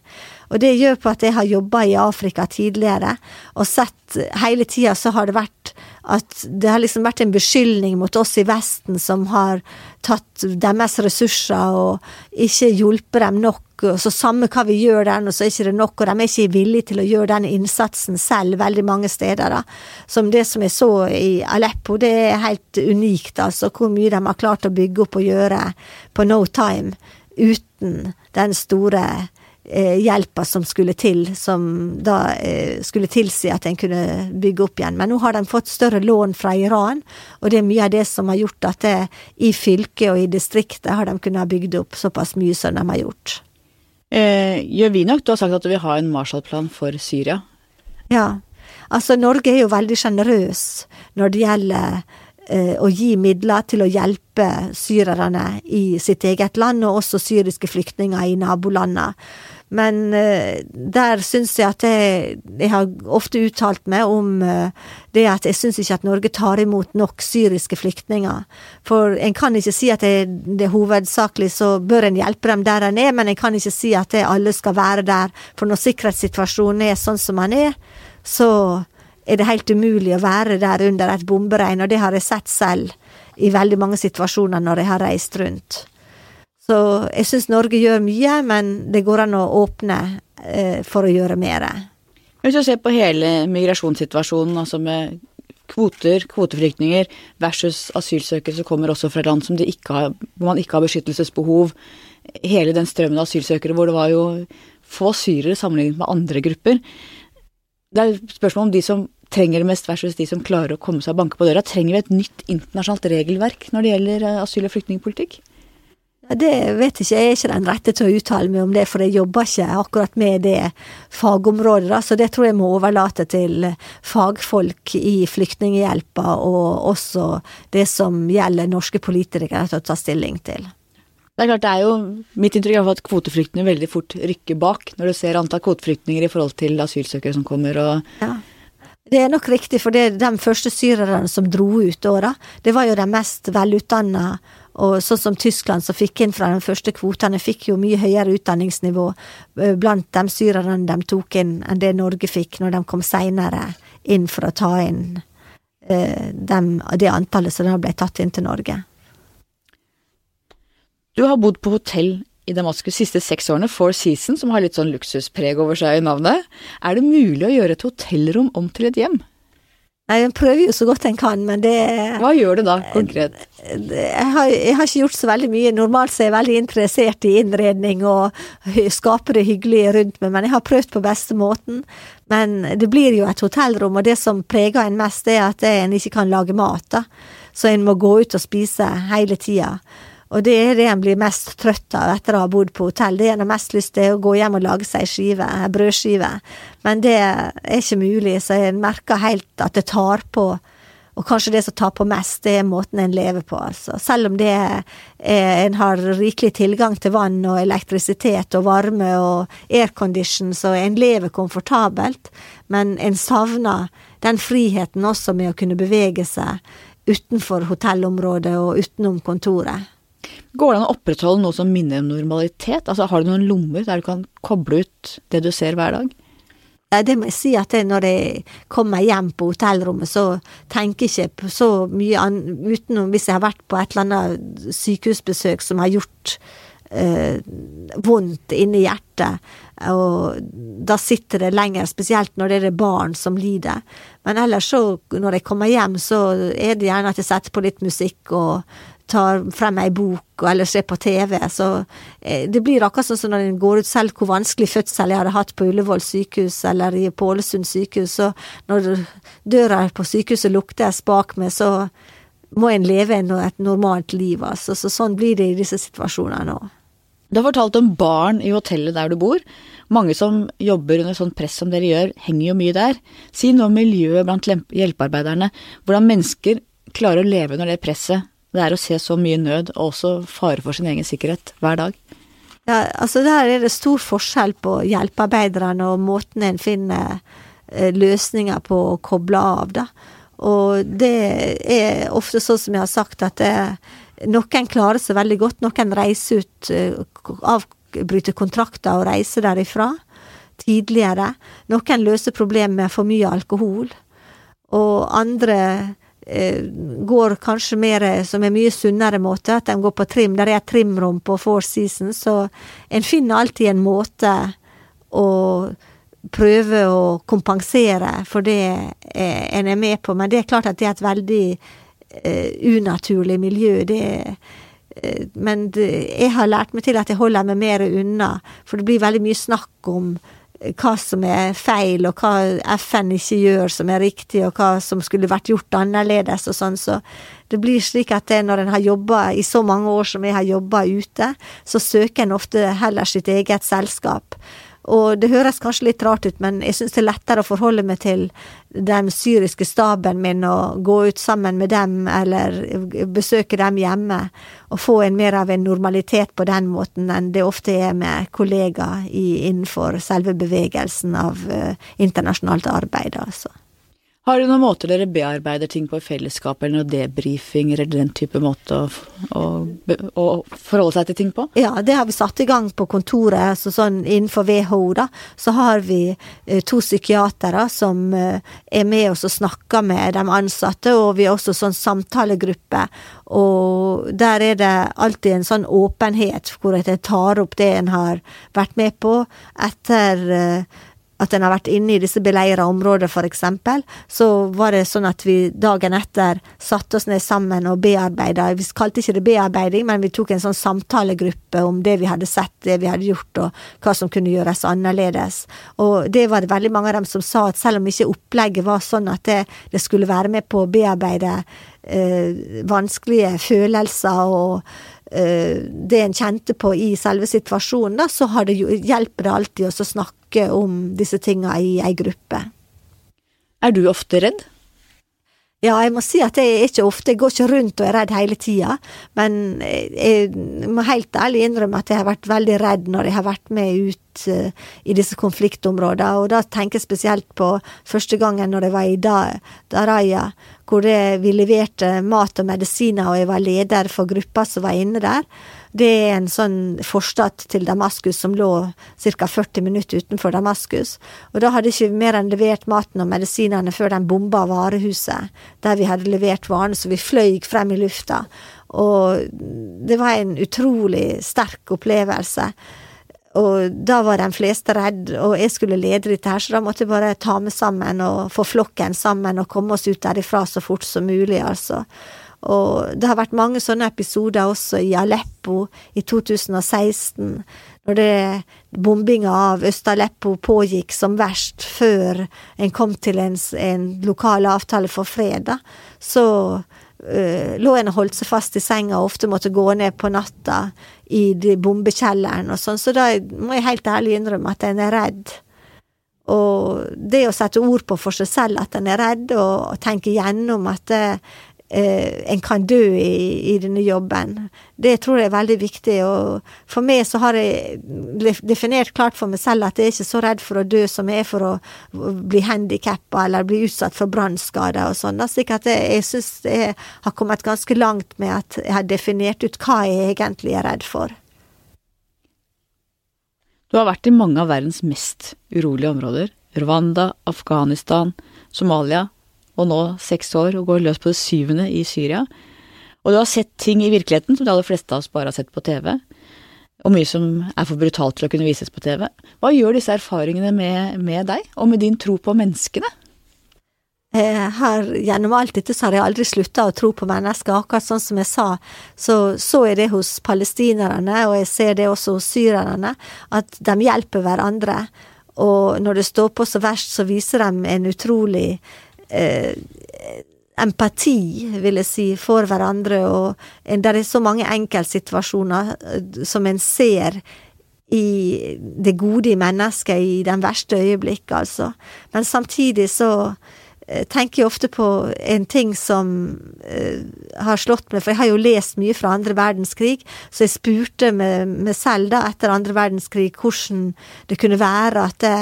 Og det gjør på at jeg har jobba i Afrika tidligere, og sett hele tida så har det vært at det har liksom vært en beskyldning mot oss i Vesten som har tatt deres ressurser og ikke hjulpet dem nok. og Så samme hva vi gjør der nå, så er ikke det nok, og de er ikke villige til å gjøre den innsatsen selv veldig mange steder. da. Som det som jeg så i Aleppo, det er helt unikt, altså, hvor mye de har klart å bygge opp og gjøre på no time uten den store hjelpa som skulle til, som da eh, skulle tilsi at en kunne bygge opp igjen. Men nå har de fått større lån fra Iran, og det er mye av det som har gjort at det, i fylket og i distriktet har de kunnet bygge opp såpass mye som de har gjort. Eh, nok? Du har sagt at du vil ha en Marshall-plan for Syria. Ja. Altså, Norge er jo veldig sjenerøs når det gjelder eh, å gi midler til å hjelpe syrerne i sitt eget land, og også syriske flyktninger i nabolandene. Men eh, der syns jeg at jeg, jeg har ofte uttalt meg om eh, det at jeg syns ikke at Norge tar imot nok syriske flyktninger. For en kan ikke si at det, det hovedsakelig så bør en hjelpe dem der en er, men en kan ikke si at det alle skal være der. For når sikkerhetssituasjonen er sånn som den er, så er det helt umulig å være der under et bomberegn, og det har jeg sett selv i veldig mange situasjoner når jeg har reist rundt. Så jeg syns Norge gjør mye, men det går an å åpne eh, for å gjøre mer. Hvis du ser på hele migrasjonssituasjonen, altså med kvoter, kvoteflyktninger versus asylsøkere som kommer også fra land som ikke har, hvor man ikke har beskyttelsesbehov, hele den strømmen av asylsøkere hvor det var jo få syrere sammenlignet med andre grupper. Det er spørsmål om de som trenger det mest versus de som klarer å komme seg og banke på døra. Trenger vi et nytt internasjonalt regelverk når det gjelder eh, asyl- og flyktningpolitikk? Det vet ikke, jeg er ikke den rette til å uttale meg om det, for jeg jobber ikke akkurat med det fagområdet, da, så det tror jeg må overlate til fagfolk i Flyktninghjelpa, og også det som gjelder norske politikere til å ta stilling til. Det er klart, det er jo mitt inntrykk av at kvoteflyktninger veldig fort rykker bak, når du ser antall kvoteflyktninger i forhold til asylsøkere som kommer og ja. Det er nok riktig, for det, de første syrerne som dro ut da, det var jo de mest velutdanna og sånn som Tyskland, som fikk inn fra de første kvotene, fikk jo mye høyere utdanningsnivå eh, blant de syrerne de tok inn, enn det Norge fikk når de kom seinere inn for å ta inn eh, dem, det antallet som da ble tatt inn til Norge. Du har bodd på hotell i Damaskus siste seks årene, Four Seasons, som har litt sånn luksuspreg over seg i navnet. Er det mulig å gjøre et hotellrom om til et hjem? Nei, En prøver jo så godt en kan, men det Hva gjør du da, konkret? Jeg har, jeg har, ikke gjort så veldig mye. Normalt så er jeg veldig interessert i innredning og skape det hyggelige rundt meg, men jeg har prøvd på beste måten. Men det blir jo et hotellrom, og det som preger en mest, er at en ikke kan lage mat. da. Så en må gå ut og spise hele tida. Og det er det en blir mest trøtt av etter å ha bodd på hotell. Det en har mest lyst til, å gå hjem og lage seg skive, brødskive. Men det er ikke mulig, så jeg merker helt at det tar på. Og kanskje det som tar på mest, det er måten en lever på, altså. Selv om det er, en har rikelig tilgang til vann og elektrisitet og varme og aircondition, så en lever komfortabelt. Men en savner den friheten også med å kunne bevege seg utenfor hotellområdet og utenom kontoret. Går det an å opprettholde noe som minner om normalitet? Altså Har du noen lommer der du kan koble ut det du ser hver dag? Det må jeg si at når jeg kommer hjem på hotellrommet, så tenker jeg ikke på så mye utenom hvis jeg har vært på et eller annet sykehusbesøk som har gjort eh, vondt inni hjertet. Og da sitter det lenger, spesielt når det er barn som lider. Men ellers så, når jeg kommer hjem, så er det gjerne at jeg setter på litt musikk og tar frem ei bok eller ser på TV. Så eh, det blir akkurat sånn som når en går ut selv hvor vanskelig fødsel jeg hadde hatt på Ullevål sykehus eller i Pålesund sykehus. Så når døra på sykehuset luktes bak meg, så må en leve et normalt liv. Altså. Så sånn blir det i disse situasjonene òg. Du har fortalt om barn i hotellet der du bor. Mange som jobber under sånn press som dere gjør, henger jo mye der. Si noe om miljøet blant hjelpearbeiderne. Hvordan mennesker klarer å leve under det presset det er å se så mye nød, og også fare for sin egen sikkerhet, hver dag. Ja, altså der er det stor forskjell på hjelpearbeiderne og måten en finner eh, løsninger på å koble av, da. Og det er ofte sånn som jeg har sagt, at det, noen klarer seg veldig godt. Noen reiser ut, eh, avbryter kontrakter og reiser derifra tidligere. Noen løser problemet med for mye alkohol. Og andre går kanskje mer som en mye sunnere måte, at de går på trim. Der er et trimrom på Four Seasons, så en finner alltid en måte å prøve å kompensere for det en er med på. Men det er klart at det er et veldig uh, unaturlig miljø. Det men det, jeg har lært meg til at jeg holder meg mer unna, for det blir veldig mye snakk om hva som er feil, og hva FN ikke gjør som er riktig, og hva som skulle vært gjort annerledes og sånn. Så det blir slik at det, når en har jobba i så mange år som jeg har jobba ute, så søker en ofte heller sitt eget selskap. Og det høres kanskje litt rart ut, men jeg syns det er lettere å forholde meg til den syriske staben min og gå ut sammen med dem, eller besøke dem hjemme, og få en mer av en normalitet på den måten enn det ofte er med kollegaer innenfor selve bevegelsen av uh, internasjonalt arbeid, altså. Har du noen måter dere bearbeider ting på i fellesskap, eller noen debrifinger, eller den type måte å, å, å, forholde seg til ting på? Ja, det har vi satt i gang på kontoret. Så sånn innenfor WHO, da, så har vi eh, to psykiatere som eh, er med oss og snakker med de ansatte, og vi har også sånn samtalegruppe. Og der er det alltid en sånn åpenhet hvor jeg tar opp det en har vært med på etter eh, at en har vært inne i disse beleira områdene, eksempel, så var det sånn at vi dagen etter satte oss ned sammen og bearbeida. Vi kalte ikke det bearbeiding, men vi tok en sånn samtalegruppe om det vi hadde sett, det vi hadde gjort, og hva som kunne gjøres annerledes. Og det var det veldig mange av dem som sa at selv om ikke opplegget var sånn at det, det skulle være med på å bearbeide eh, vanskelige følelser og det en kjente på i selve situasjonen, da, så det, hjelper det alltid å snakke om disse tinga i ei gruppe. Er du ofte redd? Ja, jeg må si at jeg er ikke ofte, jeg går ikke rundt og er redd hele tida, men jeg må helt ærlig innrømme at jeg har vært veldig redd når jeg har vært med ut uh, i disse konfliktområdene, og da tenker jeg spesielt på første gangen når jeg var i Daraya, hvor vi leverte mat og medisiner, og jeg var leder for gruppa som var inne der. Det er en sånn forstad til Damaskus som lå ca. 40 minutter utenfor Damaskus. Og da hadde ikke mer enn levert maten og medisinene før de bomba varehuset, der vi hadde levert varene, så vi fløy frem i lufta. Og det var en utrolig sterk opplevelse. Og da var de fleste redd, og jeg skulle lede dette her, så da måtte jeg bare ta meg sammen og få flokken sammen og komme oss ut derifra så fort som mulig, altså. Og det har vært mange sånne episoder også i Aleppo i 2016, når det bombinga av Øst-Aleppo pågikk som verst, før en kom til en, en lokal avtale for fred, da, så øh, lå en og holdt seg fast i senga og ofte måtte gå ned på natta i bombekjelleren og sånn, så da må jeg helt ærlig innrømme at en er redd. Og det å sette ord på for seg selv at en er redd, og tenke gjennom at det, eh, en kan dø i, i, denne jobben. Det tror jeg er veldig viktig. Og for meg så har jeg definert klart for meg selv at jeg er ikke så redd for å dø som jeg er for å bli handikappa eller bli utsatt for brannskader og sånn. Slik at jeg, jeg syns jeg har kommet ganske langt med at jeg har definert ut hva jeg egentlig er redd for. Du har vært i mange av verdens mest urolige områder. Rwanda, Afghanistan, Somalia, og nå seks år og går løs på det syvende i Syria. Og du har sett ting i virkeligheten som de aller fleste av oss bare har sett på TV, og mye som er for brutalt til å kunne vises på TV. Hva gjør disse erfaringene med, med deg, og med din tro på menneskene? Her, gjennom alt dette så har jeg aldri slutta å tro på mennesker. Akkurat sånn som jeg sa, så så jeg det hos palestinerne, og jeg ser det også hos syrerne, at de hjelper hverandre. Og når det står på så verst, så viser de en utrolig eh, empati, vil jeg si, for hverandre, og det er så mange enkeltsituasjoner eh, som en ser i det gode i mennesket i den verste øyeblikk, altså. Men samtidig så eh, tenker jeg ofte på en ting som uh, har slått meg, for jeg har jo lest mye fra andre verdenskrig, så jeg spurte meg, selv da etter andre verdenskrig hvordan det kunne være at det,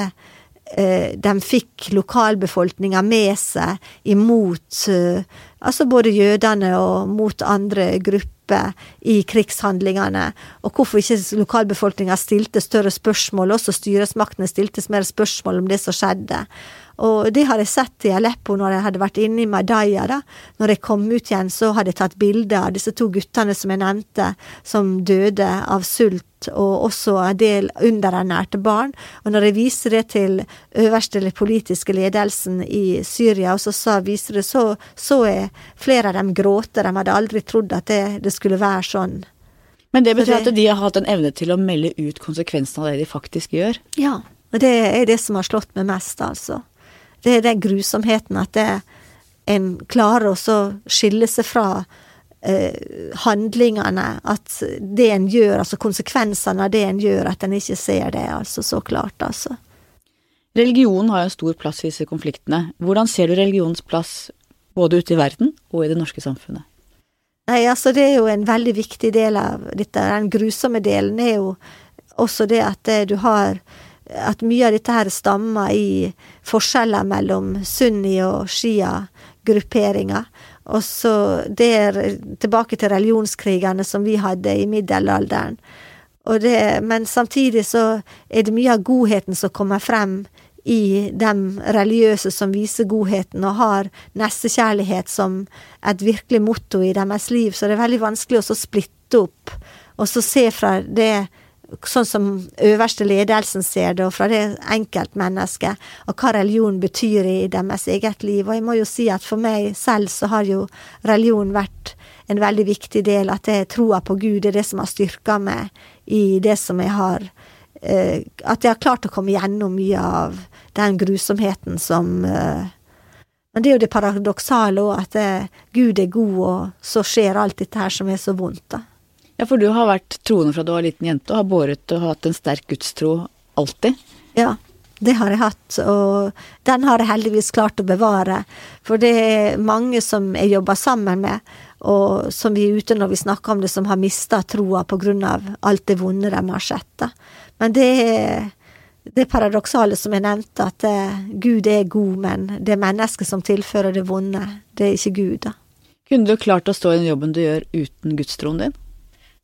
de fikk lokalbefolkninga med seg imot eh, altså både jødene og mot andre grupper i krigshandlingene, og hvorfor ikke lokalbefolkninga stilte større spørsmål, også styresmaktene stilte mer spørsmål om det som skjedde. Og det har jeg sett i Aleppo når jeg hadde vært inne i Madaya. da. Når jeg kom ut igjen, så hadde jeg tatt bilder av disse to guttene som jeg nevnte, som døde av sult, og også en del underernærte barn. Og når jeg viser det til øverste politiske ledelsen i Syria, og så sa, viser det, så så jeg flere av dem gråte. De hadde aldri trodd at det, det skulle være sånn. Men det betyr det, at de har hatt en evne til å melde ut konsekvensene av det de faktisk gjør? Ja, og det er det som har slått meg mest, altså. Det er den grusomheten at det, en klarer å skille seg fra eh, handlingene. At det en gjør, altså konsekvensene av det en gjør, at en ikke ser det, altså så klart, altså. Religion har en stor plass i disse konfliktene. Hvordan ser du religionens plass både ute i verden og i det norske samfunnet? Nei, altså det er jo en veldig viktig del av dette. Den grusomme delen er jo også det at eh, du har At mye av dette her stammer i forskjeller mellom sunni- og shia-grupperinger. Og så det er tilbake til religionskrigene som vi hadde i middelalderen. Det, men samtidig så er det mye av godheten som kommer frem i de religiøse som viser godheten og har nestekjærlighet som et virkelig motto i deres liv, så det er veldig vanskelig å splitte opp og så se fra det sånn som øverste ledelsen ser det, og fra det enkeltmennesket, og hva religion betyr i deres eget liv. Og jeg må jo si at for meg selv så har jo religion vært en veldig viktig del, at jeg troa på Gud, det er det som har styrka meg i det som jeg har eh, At jeg har klart å komme gjennom mye av den grusomheten som uh, Men det er jo det paradoksale òg, at uh, Gud er god, og så skjer alt dette her som er så vondt, da. Ja, for du har vært troende fra du var liten jente, og har båret og hatt en sterk gudstro alltid? Ja, det har jeg hatt, og den har jeg heldigvis klart å bevare. For det er mange som jeg jobber sammen med, og som vi er ute når vi snakker om det, som har mista troa på grunn av alt det vonde de har sett. Da. Men det er det paradoksale som jeg nevnte, at eh, Gud er god, men det er mennesket som tilfører det vonde. Det er ikke Gud, da. Kunne du klart å stå i den jobben du gjør uten gudstroen din?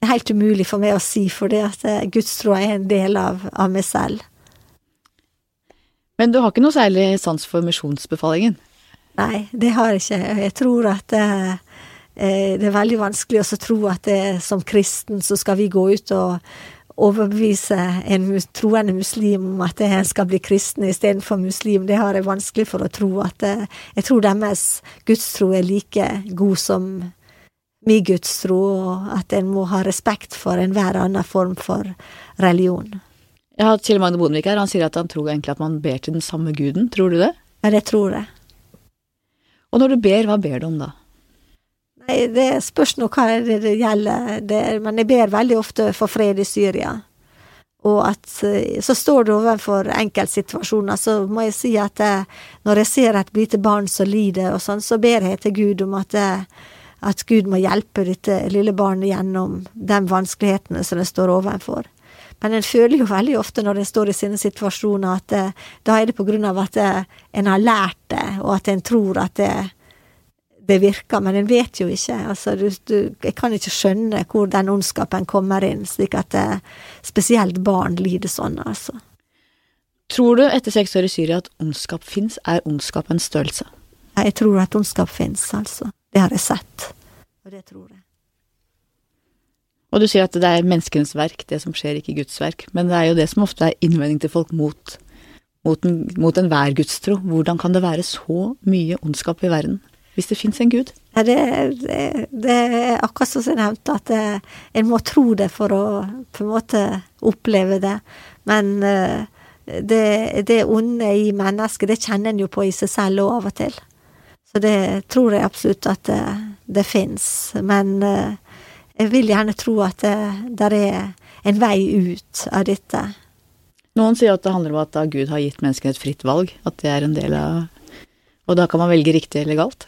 Det er helt umulig for meg å si, for det at eh, gudstroa er en del av, av, meg selv. Men du har ikke noe særlig sans for misjonsbefalingen? Nei, det har jeg ikke. Jeg tror at eh, eh det er veldig vanskelig å tro at det, som kristen så skal vi gå ut og overbevise en troende muslim om at en skal bli kristen istedenfor muslim, det har jeg vanskelig for å tro. At jeg tror deres gudstro er like god som min gudstro, og at en må ha respekt for enhver annen form for religion. Jeg har Kjell Magne Bondevik her, han sier at han tror egentlig at man ber til den samme guden. Tror du det? Ja, det tror jeg. Og når du ber, hva ber du om da? Nei, det spørs nå hva det, det gjelder, det, men jeg ber veldig ofte for fred i Syria. Og at så står du overfor enkeltsituasjoner, så må jeg si at jeg, eh, når jeg ser et lite barn som lider og sånn, så ber jeg til Gud om at, jeg, eh, at Gud må hjelpe dette lille barnet gjennom de vanskelighetene som det står overfor. Men en føler jo veldig ofte når en står i sine situasjoner, at eh, da er det på grunn av at en har lært det, og at en tror at det, det virker, men en vet jo ikke. Altså, du, du, jeg kan ikke skjønne hvor den ondskapen kommer inn, slik at det, spesielt barn lider sånn, altså. Tror du etter seks år i Syria at ondskap fins? Er ondskap en størrelse? Jeg tror at ondskap fins, altså. Det har jeg sett, og det tror jeg. Og du sier at det er menneskenes verk, det som skjer, ikke Guds verk. Men det er jo det som ofte er innvending til folk mot, mot, en, mot enhver gudstro. Hvordan kan det være så mye ondskap i verden? hvis det fins en gud? Ja, det, det, det, er akkurat som jeg nevnte, at det, en må tro det for å på en måte oppleve det. Men uh, det, det onde i mennesket, det kjenner en jo på i seg selv òg av og til. Så det tror jeg absolutt at det, det fins. Men uh, jeg vil gjerne tro at det der er en vei ut av dette. Noen sier at det handler om at Gud har gitt menneskene et fritt valg, at det er en del av Og da kan man velge riktig eller galt?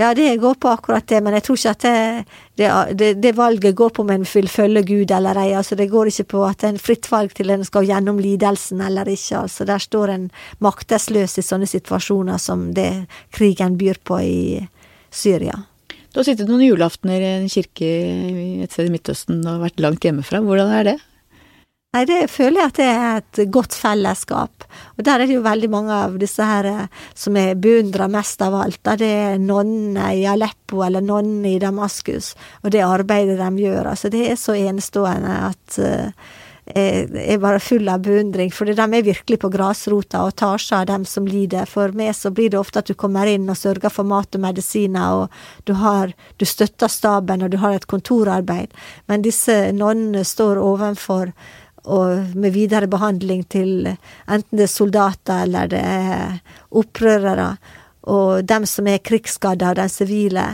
Ja, det går på akkurat det, men jeg tror ikke at det, det, det valget går på om en vil følge Gud eller ei. Altså, det går ikke på at en fritt valg til en skal gjennom lidelsen eller ikke. Altså, der står en maktesløs i sånne situasjoner som det krigen byr på i Syria. Du har sittet noen julaftener i en kirke et sted i Midtøsten og vært langt hjemmefra. Hvordan er det? Nei, det føler jeg at det er et godt fellesskap. Og der er det jo veldig mange av disse her eh, som jeg beundrer mest av alt. Da det er nonnene i Aleppo eller nonnene i Damaskus, og det arbeidet de gjør. Altså, det er så enestående at uh, er bare full av beundring, for de er virkelig på grasrota og tar seg av dem som lider. For meg så blir det ofte at du kommer inn og sørger for mat og medisiner, og du, har, du støtter staben, og du har et kontorarbeid. Men disse nonnene står ovenfor og med videre behandling til enten det er soldater eller det er opprørere, og dem som er krigsskadde av de sivile,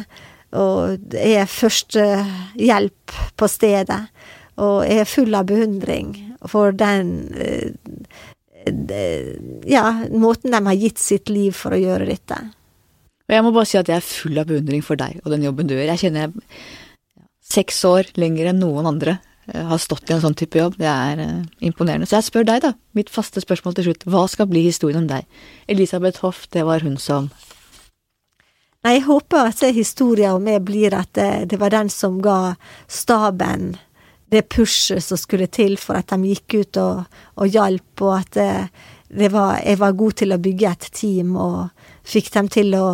og er førstehjelp på stedet og er full av beundring for den eh, ja, måten de har gitt sitt liv for å gjøre dette. Og jeg må bare si at jeg er full av beundring for deg og den jobben du gjør. Jeg kjenner jeg seks år lenger enn noen andre eh, har stått i en sånn type jobb. Det er uh, imponerende. Så jeg spør deg, da, mitt faste spørsmål til slutt. Hva skal bli historien om deg? Elisabeth Hoff, det var hun som Nei, jeg håper at historien om meg blir at det, var den som ga staben det pushet som skulle til for at de gikk ut og, og hjalp, og at det, det var, jeg var god til å bygge et team og fikk dem til å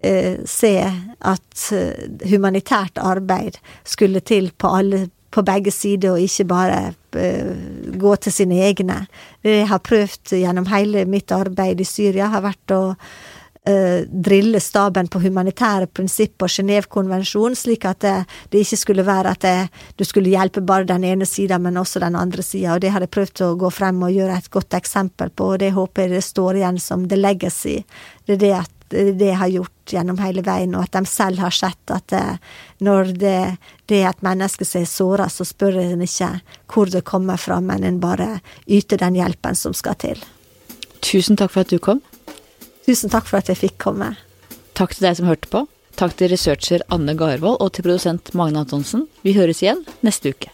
eh, se at eh, humanitært arbeid skulle til på alle på begge sider, og ikke bare uh, gå til sine egne. Det jeg har prøvd gjennom hele mitt arbeid i Syria, har vært å uh, drille staben på humanitære prinsipper og Genévekonvensjonen, slik at det, det, ikke skulle være at det, du skulle hjelpe bare den ene sida, men også den andre sida. Og det har jeg prøvd å gå frem og gjøre et godt eksempel på, og det håper jeg det står igjen som the legacy. Det er det at det har gjort gjennom hele veien, og at de selv har sett at det, eh, når det, det, er et menneske som er såra, så spør en ikke hvor det kommer fra, men en bare yter den hjelpen som skal til. Tusen takk for at du kom. Tusen takk for at jeg fikk komme. Takk til deg som hørte på. Takk til researcher Anne Garvold og til produsent Magne Antonsen. Vi høres igjen neste uke.